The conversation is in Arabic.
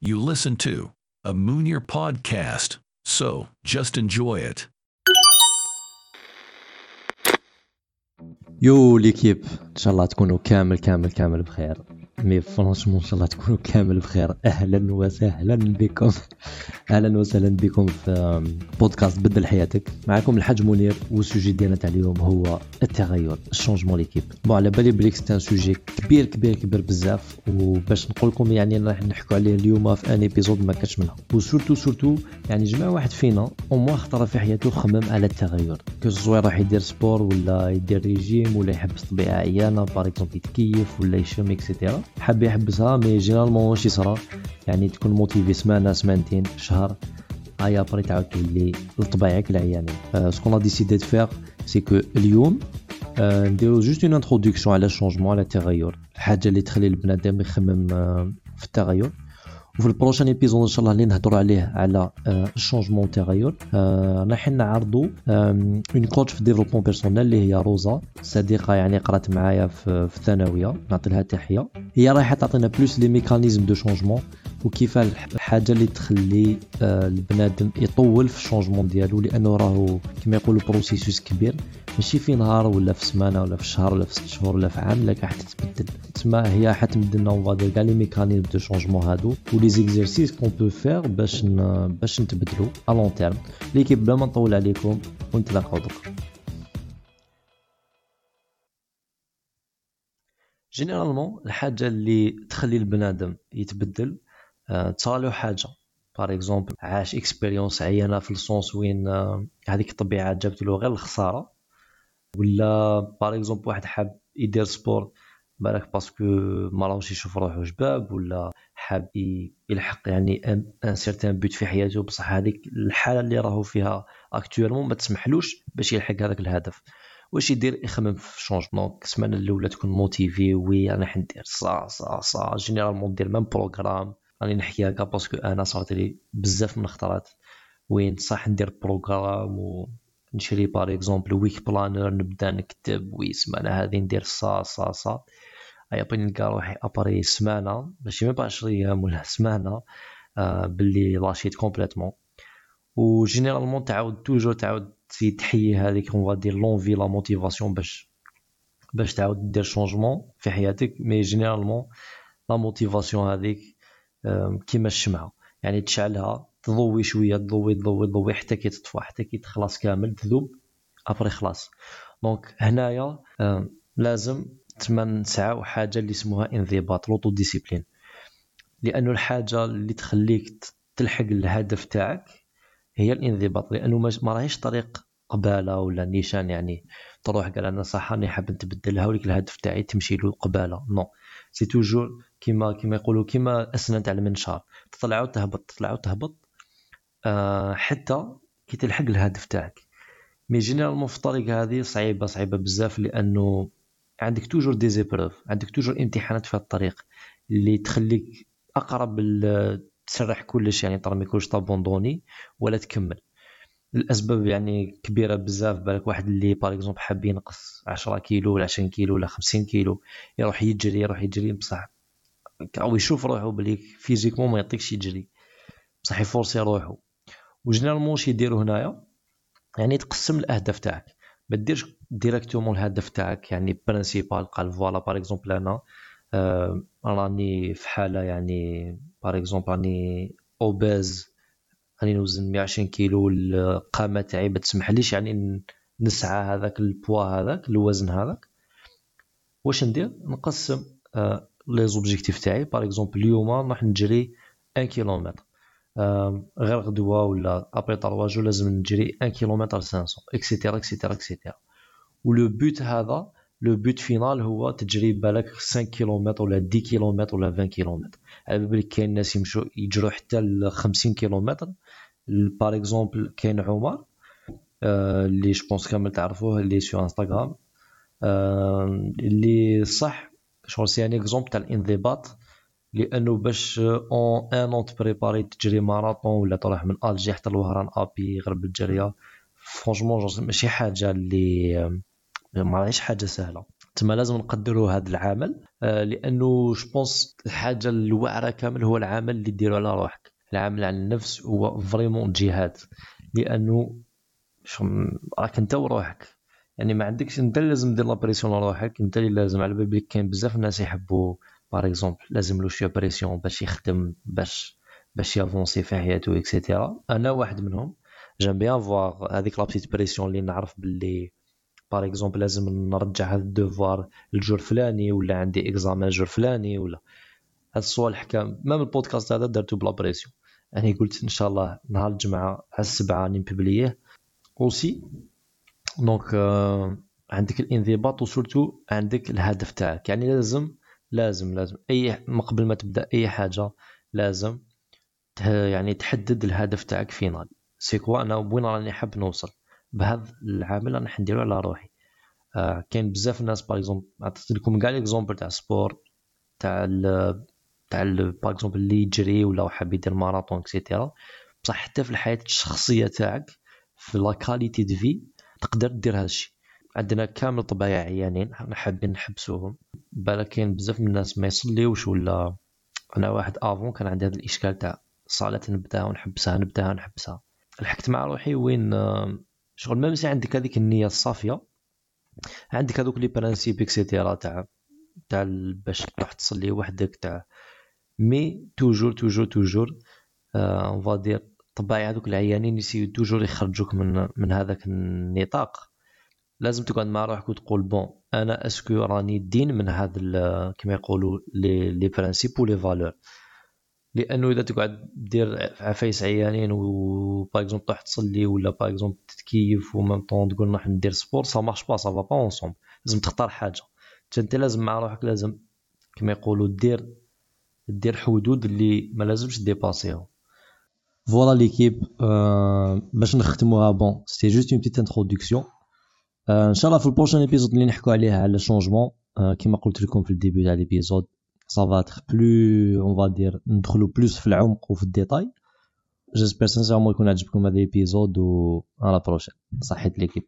You listen to a Moonier podcast, so just enjoy it. يو ليكيب ان شاء الله تكونوا كامل كامل كامل بخير مي فرانشمون ان شاء الله تكونوا كامل بخير. أهلا وسهلا بكم. أهلا وسهلا بكم في بودكاست بدل حياتك. معكم الحاج منير و ال sujet ديالنا تاع اليوم هو التغير ال changement l'équipe. bon على بالي بليك سي سوجي كبير كبير كبير بزاف. وباش نقول لكم يعني راح نحكوا عليه اليوم في un épisode ما كانش منها و surtout surtout يعني جماعة واحد فينا أو موا خطره في حياته خمم على التغير. que ce soit راح يدير sport ولا يدير ريجيم ولا يحبس طبيعه عيانة par exemple يتكيف ولا يشم et cetera حاب يحبسها mais généralement واش يصرى يعني تكون motivé سمانة سمانتين شهر هيا après تعاود تولي لطبيعك العيانين. ce qu'on décidé de faire c'est que اليوم آه، نديرو juste une introduction على ال changement على التغير الحاجة اللي تخلي البنادم يخمم آه، في التغير. وفي ال prochain épisode إن شاء الله اللي نهضروا عليه على ال changement التغير راح نعرضوا une coach في développement personnel اللي هي روزا صديقة يعني قرأت معايا في الثانوية نعطي لها تحية. هي رايحة تعطينا plus les mécanismes de changement وكيف الحاجة اللي تخلي البنادم يطول في ال changement ديالو؟ لأنه راهو كما يقولوا processus كبير. ماشي في نهار ولا في سمانة ولا في شهر ولا في ست شهور ولا في عام لك راح تتبدل تسمى هي حتمد لنا on va dire كاع les mécanismes de changement هادو و les exercices qu'on peut faire باش باش نتبدلو à long terme l'équipe بلا ما نطول عليكم ونتلاقاو دوك. généralement الحاجة اللي تخلي البنادم يتبدل تصرالو حاجة. par exemple عاش expérience عيانة في ال sens وين هذيك الطبيعة جابت له غير الخسارة. ولا par exemple واحد حاب يدير sport بالك parce que ما راهوش يشوف روحو شباب ولا حاب يلحق يعني un certain but في حياته. بصح هذيك الحالة اللي راهو فيها actuellement ما تسمحلوش باش يلحق هذاك الهدف. واش يدير؟ يخمم في changement السمانة الأولى تكون motivé oui أنا حندير ça ça ça. généralement ندير même programme راني نحكي هكا parce que أنا صارت لي بزاف من الخطرات. وين صح ندير programme ونشري par exemple week planner نبدا نكتب oui سمانة هذه ندير صا صا صا. أي بغي نلقى روحي après سمانة ماشي même pas 10 أيام ولا سمانة آه باللي لاشيت complètement و généralement تعاود toujours تعاود تزيد تحيي هذيك on dire l'envie la motivation باش باش تعاود دير changement في حياتك. mais généralement la motivation هذيك كيما الشمعة. يعني تشعلها تضوي شوية تضوي تضوي تضوي حتى كي تطفى حتى كي تخلص كامل تذوب après خلاص. donc هنايا لازم تما نسعاو حاجة اللي اسمها انضباط l'autodiscipline لأنه الحاجة اللي تخليك تلحق الهدف تاعك هي الانضباط. لأنه ما راهيش طريق قبالة ولا نيشان يعني تروح قال أنا صح راني حاب نتبدل هاوليك الهدف تاعي تمشي له قباله non. c'est toujours كيما كيما يقولوا كيما أسنان تاع المنشار. تطلع وتهبط تطلع وتهبط. أه حتى كي تلحق الهدف تاعك. mais généralement في الطريق هذه صعيبة صعيبة بزاف لأنه عندك toujours des épreuves عندك toujours امتحانات في الطريق اللي تخليك أقرب تسرح كلش يعني ترى ما يكونش ت abandonner ولا تكمل. الاسباب يعني كبيرة بزاف. بالك واحد اللي par exemple حاب ينقص 10 كيلو ولا 20 كيلو ولا 50 كيلو يروح يجري يروح يجري بصح أو يشوف روحو بلي physiquement ما يعطيكش يجري بصح ي forcer روحو و généralement واش يديروا هنايا؟ يعني تقسم الأهداف تاعك. ما ديرش directement الهدف تاعك يعني principal قال voilà par exemple أنا آه راني في حالة يعني par exemple راني obèse راني نوزن 120 كيلو القامه تاعي ما تسمحليش يعني نسعى هذاك البوا هذاك الوزن هذاك. واش ندير؟ نقسم آه les objectifs تاعي. par exemple اليوم راح نجري 1 كيلومتر آه غير غدوه ولا après 3 jours لازم نجري 1 كيلومتر 500 اكسيتيرا اكسيتيرا اكسيتيرا ولو بوت هذا le but final هو تجري بالك 5 كيلومتر ولا 10 كيلومتر ولا 20 كيلومتر على بالك كاين ناس يمشوا يجروا حتى ل 50 كيلومتر par exemple كاين عمر اللي je pense كامل تعرفوه اللي sur انستغرام اللي صح شغل c'est un exemple تاع الانضباط لأنه باش en un an ت préparer تجري ماراطون ولا تروح من الجي حتى لوهران ابي غير بالجريه franchement ماشي حاجة اللي ما راهيش حاجة سهله تما لازم نقدروا هذا العمل لأنه je الحاجة الواعره كامل هو العمل اللي ديرو على روحك العمل على النفس هو vraiment جهاد. لأنه راك أنت وروحك. يعني ما عندكش أنت لازم دير la pression لروحك أنت اللي لازم. على بالك كاين بزاف الناس يحبوا par exemple لازم له شوية pression باش يخدم باش باش ي avancer في حياته et cetera أنا واحد منهم. j'aime bien avoir هذيك la petite pression اللي نعرف باللي par exemple لازم نرجع هذا ال devoir. ال jour فلاني ولا عندي examen ال jour فلاني ولا. هاد الصوالح quand même البودكاست هذا درتو بلا pression يعني قلت إن شاء الله نهار الجمعة على السبعه ن publier aussi donc euh, عندك الانضباط و surtout عندك الهدف تاعك. يعني لازم لازم لازم. أي قبل ما تبدأ أي حاجة لازم يعني تحدد الهدف تاعك final c'est quoi أنا وين راني حاب نوصل؟ بهذا العامل أنا حنديرو على روحي. آه كاين بزاف الناس par exemple عطيت لكم كاع les exemples تاع sport تاع تاع par exemple اللي يجري ولا حاب يدير ماراطون et cetera بصح حتى في الحياة الشخصية تاعك في la qualité de vie تقدر دير هذا الشيء. عندنا كامل طبايع عيانين حنا حابين نحبسوهم. بالك كاين بزاف من الناس ما يصليوش ولا أنا واحد avant كان عندي هذا الإشكال تاع صلاة نبداها ونحبسها نبداها ونحبسها. لحقت مع روحي وين شغل même si عندك هذيك النية الصافية عندك هذوك les principes et cetera تاع تاع باش تروح تصلي وحدك تاع mais toujours toujours toujours on va dire طباعي هذوك العيانين ي essayer و toujours يخرجوك من من هذاك النطاق. لازم تقعد مع روحك وتقول bon أنا est-ce que راني دين من هذا كما يقولوا les les principes و les valeurs لأنه إذا تقعد دير عفايس عيانين و par exemple تروح تصلي ولا par exemple تتكيف و même temps تقول نروح ندير sport ça marche pas ça va pas ensemble لازم تختار حاجة. أنت لازم مع روحك لازم كما يقولوا دير دير حدود اللي ما لازمش dépasser هم voilà l'équipe باش نختموها. bon c'était juste une petite introduction ان شاء الله في ال prochain épisode اللي نحكوا عليه على changement كما قلت لكم في ال début تاع l'épisode être plus on va dire ندخلوا plus في العمق وفي الديتاي. j'espère sincèrement يكون عجبكم هذا ال épisode و à la prochaine صحيت l'équipe